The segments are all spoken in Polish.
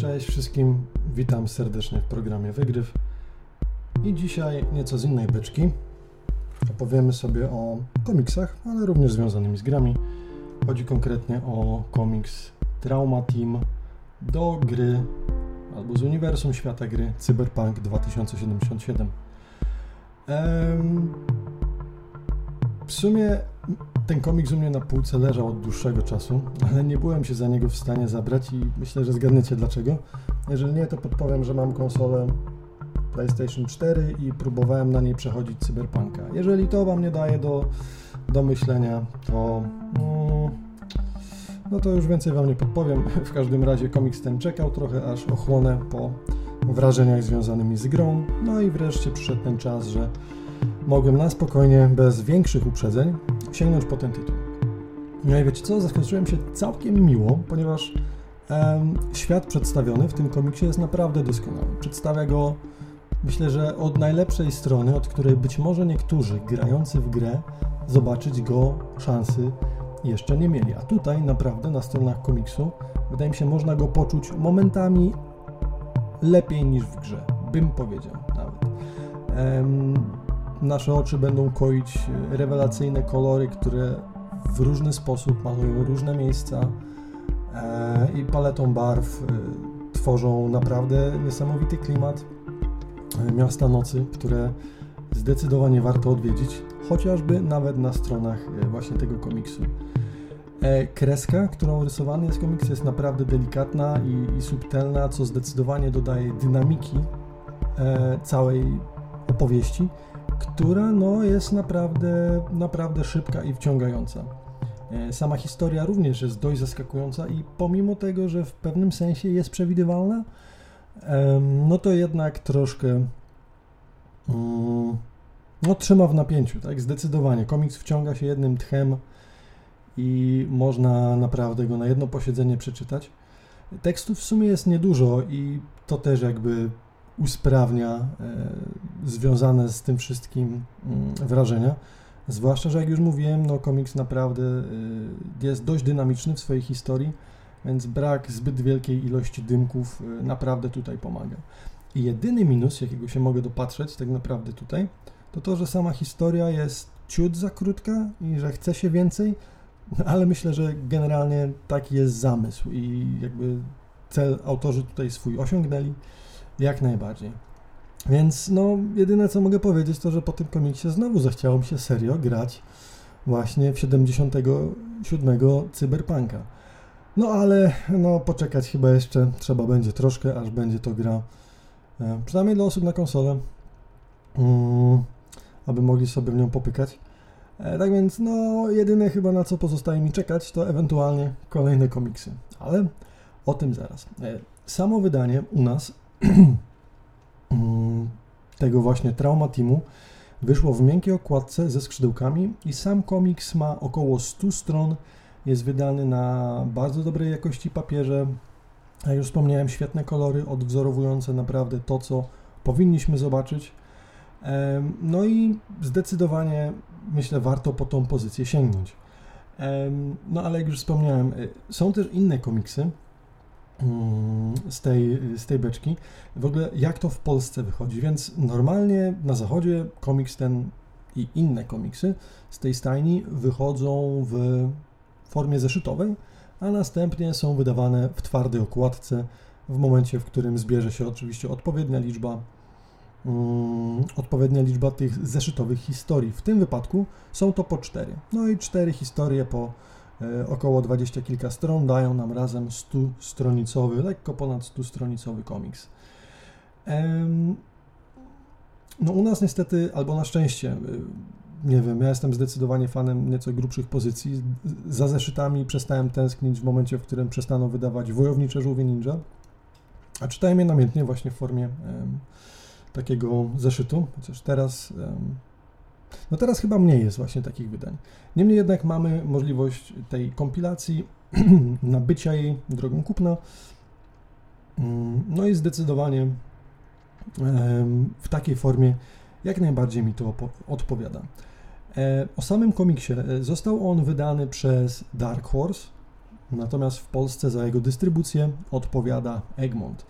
Cześć wszystkim, witam serdecznie w programie Wygryw. I dzisiaj nieco z innej beczki. Opowiemy sobie o komiksach, ale również związanymi z grami. Chodzi konkretnie o komiks Trauma Team do gry albo z uniwersum świata gry Cyberpunk 2077. W sumie ten komiks u mnie na półce leżał od dłuższego czasu, ale nie byłem się za niego w stanie zabrać i myślę, że zgadniecie dlaczego. Jeżeli nie, to podpowiem, że mam konsolę PlayStation 4 i próbowałem na niej przechodzić Cyberpunka. Jeżeli to Wam nie daje do, do myślenia, to mm, no to już więcej Wam nie podpowiem. W każdym razie komiks ten czekał trochę, aż ochłonę po wrażeniach związanymi z grą. No i wreszcie przyszedł ten czas, że mogłem na spokojnie, bez większych uprzedzeń, sięgnąć po ten tytuł. No i wiecie co, zaskoczyłem się całkiem miło, ponieważ em, świat przedstawiony w tym komiksie jest naprawdę doskonały. Przedstawia go, myślę, że od najlepszej strony, od której być może niektórzy grający w grę zobaczyć go szansy jeszcze nie mieli. A tutaj naprawdę na stronach komiksu, wydaje mi się, można go poczuć momentami lepiej niż w grze, bym powiedział nawet. Nasze oczy będą koić rewelacyjne kolory, które w różny sposób malują różne miejsca e, i paletą barw e, tworzą naprawdę niesamowity klimat e, miasta nocy, które zdecydowanie warto odwiedzić, chociażby nawet na stronach właśnie tego komiksu. Kreska, którą rysowany jest komiks, jest naprawdę delikatna i, i subtelna, co zdecydowanie dodaje dynamiki całej opowieści która no, jest naprawdę, naprawdę szybka i wciągająca. E, sama historia również jest dość zaskakująca i pomimo tego, że w pewnym sensie jest przewidywalna, no to jednak troszkę mm, no, trzyma w napięciu, tak? Zdecydowanie. Komiks wciąga się jednym tchem i można naprawdę go na jedno posiedzenie przeczytać. Tekstów w sumie jest niedużo i to też jakby usprawnia e, związane z tym wszystkim mm, wrażenia. Zwłaszcza, że jak już mówiłem, no komiks naprawdę e, jest dość dynamiczny w swojej historii, więc brak zbyt wielkiej ilości dymków e, naprawdę tutaj pomaga. I jedyny minus, jakiego się mogę dopatrzeć tak naprawdę tutaj, to to, że sama historia jest ciut za krótka i że chce się więcej, ale myślę, że generalnie taki jest zamysł i jakby cel autorzy tutaj swój osiągnęli. Jak najbardziej. Więc no, jedyne co mogę powiedzieć to, że po tym komiksie znowu zachciało mi się serio grać właśnie w 77 Cyberpunka. No ale no poczekać chyba jeszcze trzeba będzie troszkę, aż będzie to gra e, przynajmniej dla osób na konsolę, mm, aby mogli sobie w nią popykać. E, tak więc no jedyne chyba na co pozostaje mi czekać to ewentualnie kolejne komiksy, ale o tym zaraz. E, samo wydanie u nas tego właśnie Trauma Teamu wyszło w miękkiej okładce ze skrzydełkami i sam komiks ma około 100 stron, jest wydany na bardzo dobrej jakości papierze, już wspomniałem, świetne kolory odwzorowujące naprawdę to, co powinniśmy zobaczyć. No i zdecydowanie myślę, warto po tą pozycję sięgnąć. No ale jak już wspomniałem, y, są też inne komiksy, z tej, z tej beczki. W ogóle jak to w Polsce wychodzi, więc normalnie na zachodzie komiks ten i inne komiksy z tej stajni wychodzą w formie zeszytowej, a następnie są wydawane w twardej okładce w momencie, w którym zbierze się oczywiście odpowiednia liczba um, odpowiednia liczba tych zeszytowych historii. W tym wypadku są to po cztery. No i cztery historie po około 20 kilka stron, dają nam razem 100-stronicowy, lekko ponad 100-stronicowy komiks. No u nas niestety, albo na szczęście, y, nie wiem, ja jestem zdecydowanie fanem nieco grubszych pozycji. Za zeszytami przestałem tęsknić w momencie, w którym przestano wydawać wojownicze żółwie ninja, a czytałem je namiętnie właśnie w formie takiego zeszytu, chociaż teraz no teraz chyba mniej jest właśnie takich wydań. Niemniej jednak mamy możliwość tej kompilacji, nabycia jej drogą kupna. Mm, no i zdecydowanie w takiej formie jak najbardziej mi to odpowiada. E, o samym komiksie e, został on wydany przez Dark Horse. natomiast w Polsce za jego dystrybucję odpowiada Egmont.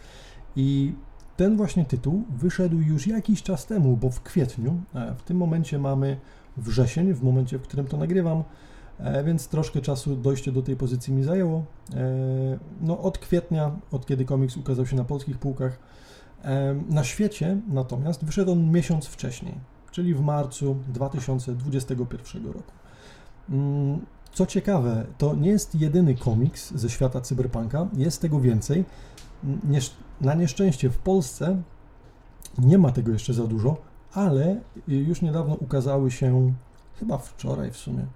I ten właśnie tytuł wyszedł już jakiś czas temu, bo w kwietniu, e, w tym momencie mamy wrzesień, w momencie, w którym to nagrywam, e, więc troszkę czasu dojście do tej pozycji mi zajęło. E, no, od kwietnia, od kiedy komiks ukazał się na polskich półkach, na świecie natomiast wyszedł on miesiąc wcześniej, czyli w marcu 2021 roku. Mm, co ciekawe, to nie jest jedyny komiks ze świata cyberpunka, jest tego więcej. Na nieszczęście w Polsce nie ma tego jeszcze za dużo, ale już niedawno ukazały się, chyba wczoraj w sumie,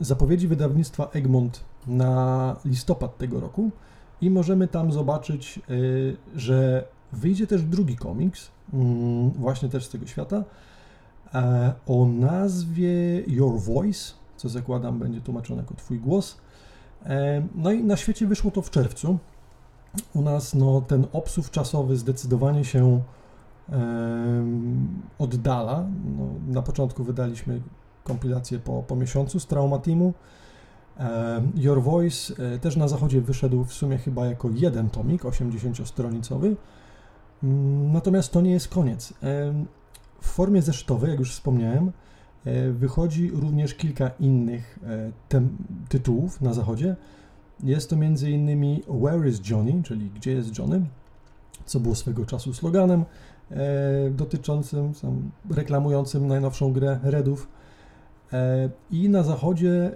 zapowiedzi wydawnictwa Egmont na listopad tego roku i możemy tam zobaczyć, y, że wyjdzie też drugi komiks, mm, właśnie też z tego świata, e, o nazwie Your Voice, co zakładam będzie tłumaczone jako Twój głos. E, no i na świecie wyszło to w czerwcu. U nas no, ten obsuw czasowy zdecydowanie się oddala. No, na początku wydaliśmy kompilację po, po miesiącu z Trauma Teamu. Your Voice e, też na zachodzie wyszedł w sumie chyba jako jeden tomik, 80-stronicowy. Mm, natomiast to nie jest koniec. W formie zeszytowej, jak już wspomniałem, e, wychodzi również kilka innych e, tytułów na zachodzie. Jest to m.in. Where is Johnny, czyli Gdzie jest Johnny, co było swego czasu sloganem dotyczącym, reklamującym najnowszą grę Redów. E, I na zachodzie e,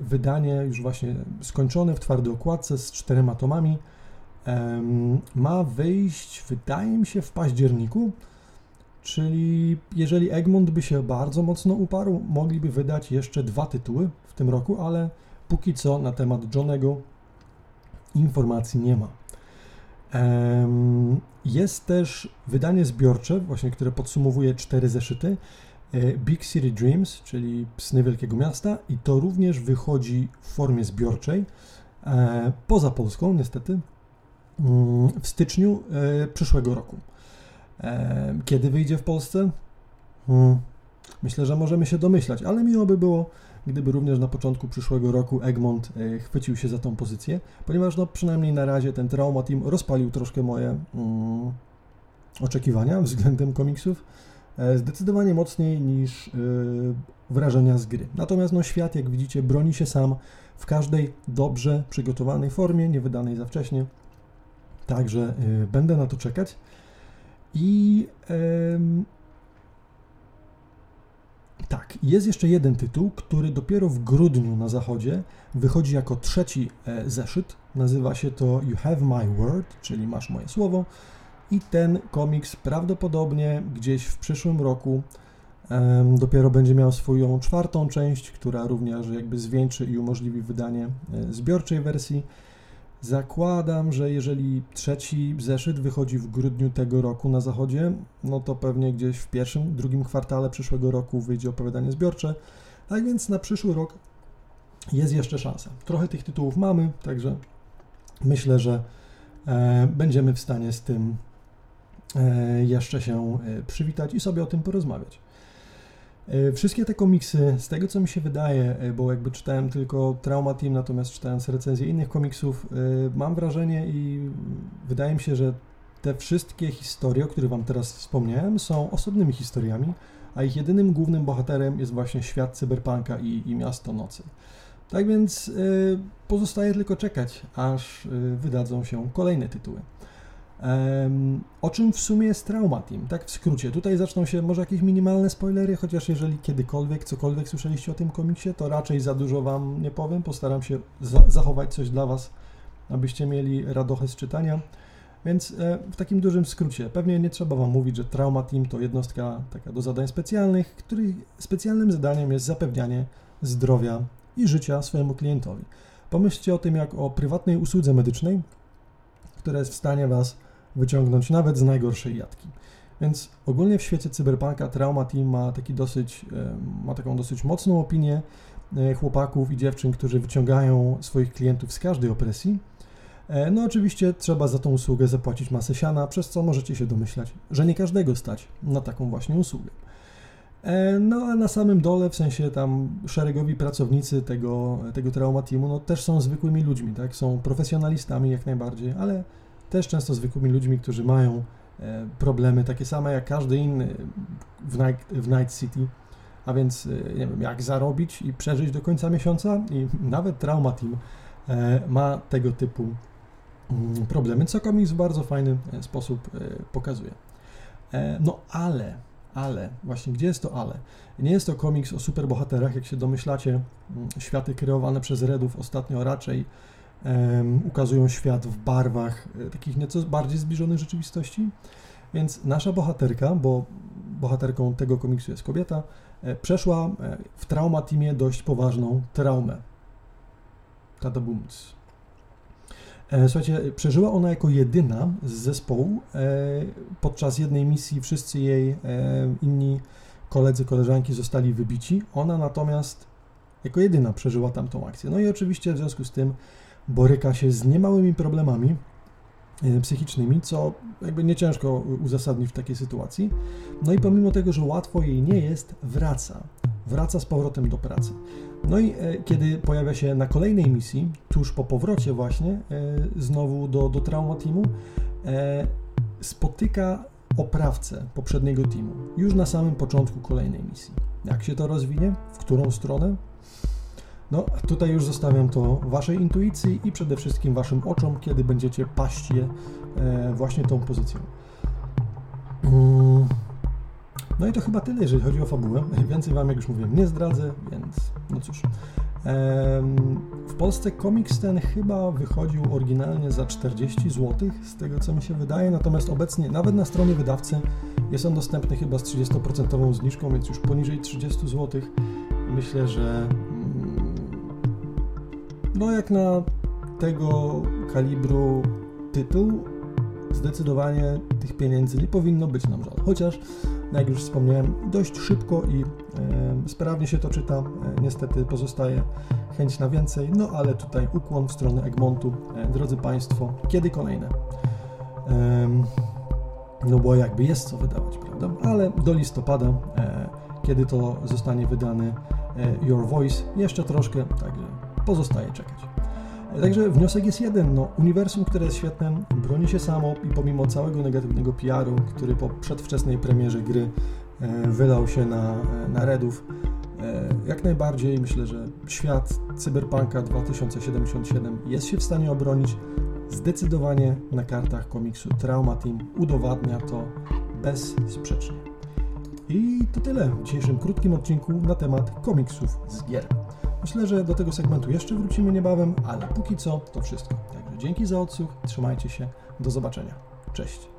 wydanie już właśnie skończone w twardej okładce z czterema tomami ma wyjść, wydaje mi się, w październiku. Czyli jeżeli Egmont by się bardzo mocno uparł, mogliby wydać jeszcze dwa tytuły w tym roku, ale póki co na temat Johnego informacji nie ma. Jest też wydanie zbiorcze, właśnie, które podsumowuje cztery zeszyty E, Big City Dreams, czyli Sny Wielkiego Miasta i to również wychodzi w formie zbiorczej, e, poza Polską niestety, mm, w styczniu e, przyszłego roku. Kiedy wyjdzie w Polsce? Hmm, myślę, że możemy się domyślać, ale miło by było, gdyby również na początku przyszłego roku Egmont chwycił się za tą pozycję, ponieważ no, przynajmniej na razie ten Trauma Team rozpalił troszkę moje mm, oczekiwania względem komiksów E, zdecydowanie mocniej niż e, wrażenia z gry. Natomiast no, świat, jak widzicie, broni się sam w każdej dobrze przygotowanej formie, nie wydanej za wcześnie. Także e, będę na to czekać. I tak, jest jeszcze jeden tytuł, który dopiero w grudniu na zachodzie wychodzi jako trzeci zeszyt. Nazywa się to You Have My Word, czyli Masz Moje Słowo i ten komiks prawdopodobnie gdzieś w przyszłym roku um, dopiero będzie miał swoją czwartą część, która również jakby zwieńczy i umożliwi wydanie e, zbiorczej wersji. Zakładam, że jeżeli trzeci zeszyt wychodzi w grudniu tego roku na zachodzie, no to pewnie gdzieś w pierwszym, drugim kwartale przyszłego roku wyjdzie opowiadanie zbiorcze. Tak więc na przyszły rok jest jeszcze szansa. Trochę tych tytułów mamy, także myślę, że e, będziemy w stanie z tym E, jeszcze się e, przywitać i sobie o tym porozmawiać. E, wszystkie te komiksy, z tego co mi się wydaje, bo jakby czytałem tylko Trauma Team, natomiast czytając recenzje innych komiksów, mam wrażenie i wydaje mi się, że te wszystkie historie, o których Wam teraz wspomniałem, są osobnymi historiami, a ich jedynym głównym bohaterem jest właśnie świat cyberpunka i, i miasto nocy. Tak więc pozostaje tylko czekać, aż wydadzą się kolejne tytuły. O czym w sumie jest Trauma Team? Tak w skrócie. Tutaj zaczną się może jakieś minimalne spoilery, chociaż jeżeli kiedykolwiek, cokolwiek słyszeliście o tym komiksie, to raczej za dużo Wam nie powiem. Postaram się za zachować coś dla Was, abyście mieli radochę z czytania. Więc e, w takim dużym skrócie, pewnie nie trzeba Wam mówić, że Trauma Team to jednostka taka do zadań specjalnych, których specjalnym zadaniem jest zapewnianie zdrowia i życia swojemu klientowi. Pomyślcie o tym jak o prywatnej usłudze medycznej, która jest w stanie Was wyciągnąć nawet z najgorszej jatki. Więc ogólnie w świecie cyberpunka Trauma Team ma, taki dosyć, ma taką dosyć mocną opinię e, chłopaków i dziewczyn, którzy wyciągają swoich klientów z każdej opresji. E, no oczywiście trzeba za tą usługę zapłacić masę siana, przez co możecie się domyślać, że nie każdego stać na taką właśnie usługę. E, no a na samym dole, w sensie tam szeregowi pracownicy tego, tego Trauma Teamu, no też są zwykłymi ludźmi, tak? Są profesjonalistami jak najbardziej, ale też często zwykłymi ludźmi, którzy mają e, problemy takie same jak każdy inny w Night, w Night City, a więc e, nie wiem, jak zarobić i przeżyć do końca miesiąca i nawet Trauma Team ma tego typu mm, problemy, co komiks w bardzo fajny sposób pokazuje. No ale ale, właśnie gdzie jest to ale? Nie jest to komiks o superbohaterach, jak się domyślacie. Mm, światy kreowane przez Redów ostatnio raczej um, ukazują świat w barwach e, takich nieco bardziej zbliżonych rzeczywistości. Więc nasza bohaterka, bo bohaterką tego komiksu jest kobieta, e, przeszła e, w trauma teamie dość poważną traumę. Tada bumc. E, słuchajcie, przeżyła ona jako jedyna z zespołu. E, podczas jednej misji wszyscy jej e, inni koledzy, koleżanki zostali wybici. Ona natomiast jako jedyna przeżyła tamtą akcję. No i oczywiście w związku z tym boryka się z niemałymi problemami psychicznymi, co jakby nie ciężko uzasadnić w takiej sytuacji. No i pomimo tego, że łatwo jej nie jest, wraca. Wraca z powrotem do pracy. No i e, kiedy pojawia się na kolejnej misji, tuż po powrocie właśnie, e, znowu do, do Trauma Teamu, e, spotyka oprawcę poprzedniego teamu, już na samym początku kolejnej misji. Jak się to rozwinie? W którą stronę? No, tutaj już zostawiam to Waszej intuicji i przede wszystkim Waszym oczom, kiedy będziecie paść je właśnie tą pozycją. Mm. No i to chyba tyle, jeżeli chodzi o fabułę. Więcej Wam, jak już mówiłem, nie zdradzę, więc no cóż. W Polsce komiks ten chyba wychodził oryginalnie za 40 zł, z tego co mi się wydaje, natomiast obecnie nawet na stronie wydawcy jest on dostępny chyba z 30% zniżką, więc już poniżej 30 zł. Myślę, że mm, no jak na tego kalibru tytuł, zdecydowanie tych pieniędzy nie powinno być nam żal. Chociaż no jak już wspomniałem, dość szybko i sprawnie się to czyta. E, niestety pozostaje chęć na więcej, no ale tutaj ukłon w stronę Egmontu. E, drodzy Państwo, kiedy kolejne? no bo jakby jest co wydawać, prawda? Ale do listopada, e, kiedy to zostanie wydany Your Voice, jeszcze troszkę, także pozostaje czekać. Także wniosek jest jeden. No, uniwersum, które jest świetne, broni się samo i pomimo całego negatywnego PR-u, który po przedwczesnej premierze gry e, wylał się na, e, na Redów, e, jak najbardziej myślę, że świat Cyberpunka 2077 jest się w stanie obronić. Zdecydowanie na kartach komiksu Trauma Team udowadnia to bezsprzecznie. I to tyle w dzisiejszym krótkim odcinku na temat komiksów z gier. Myślę, że do tego segmentu jeszcze wrócimy niebawem, ale póki co to wszystko. Także dzięki za odsłuch, trzymajcie się, do zobaczenia. Cześć.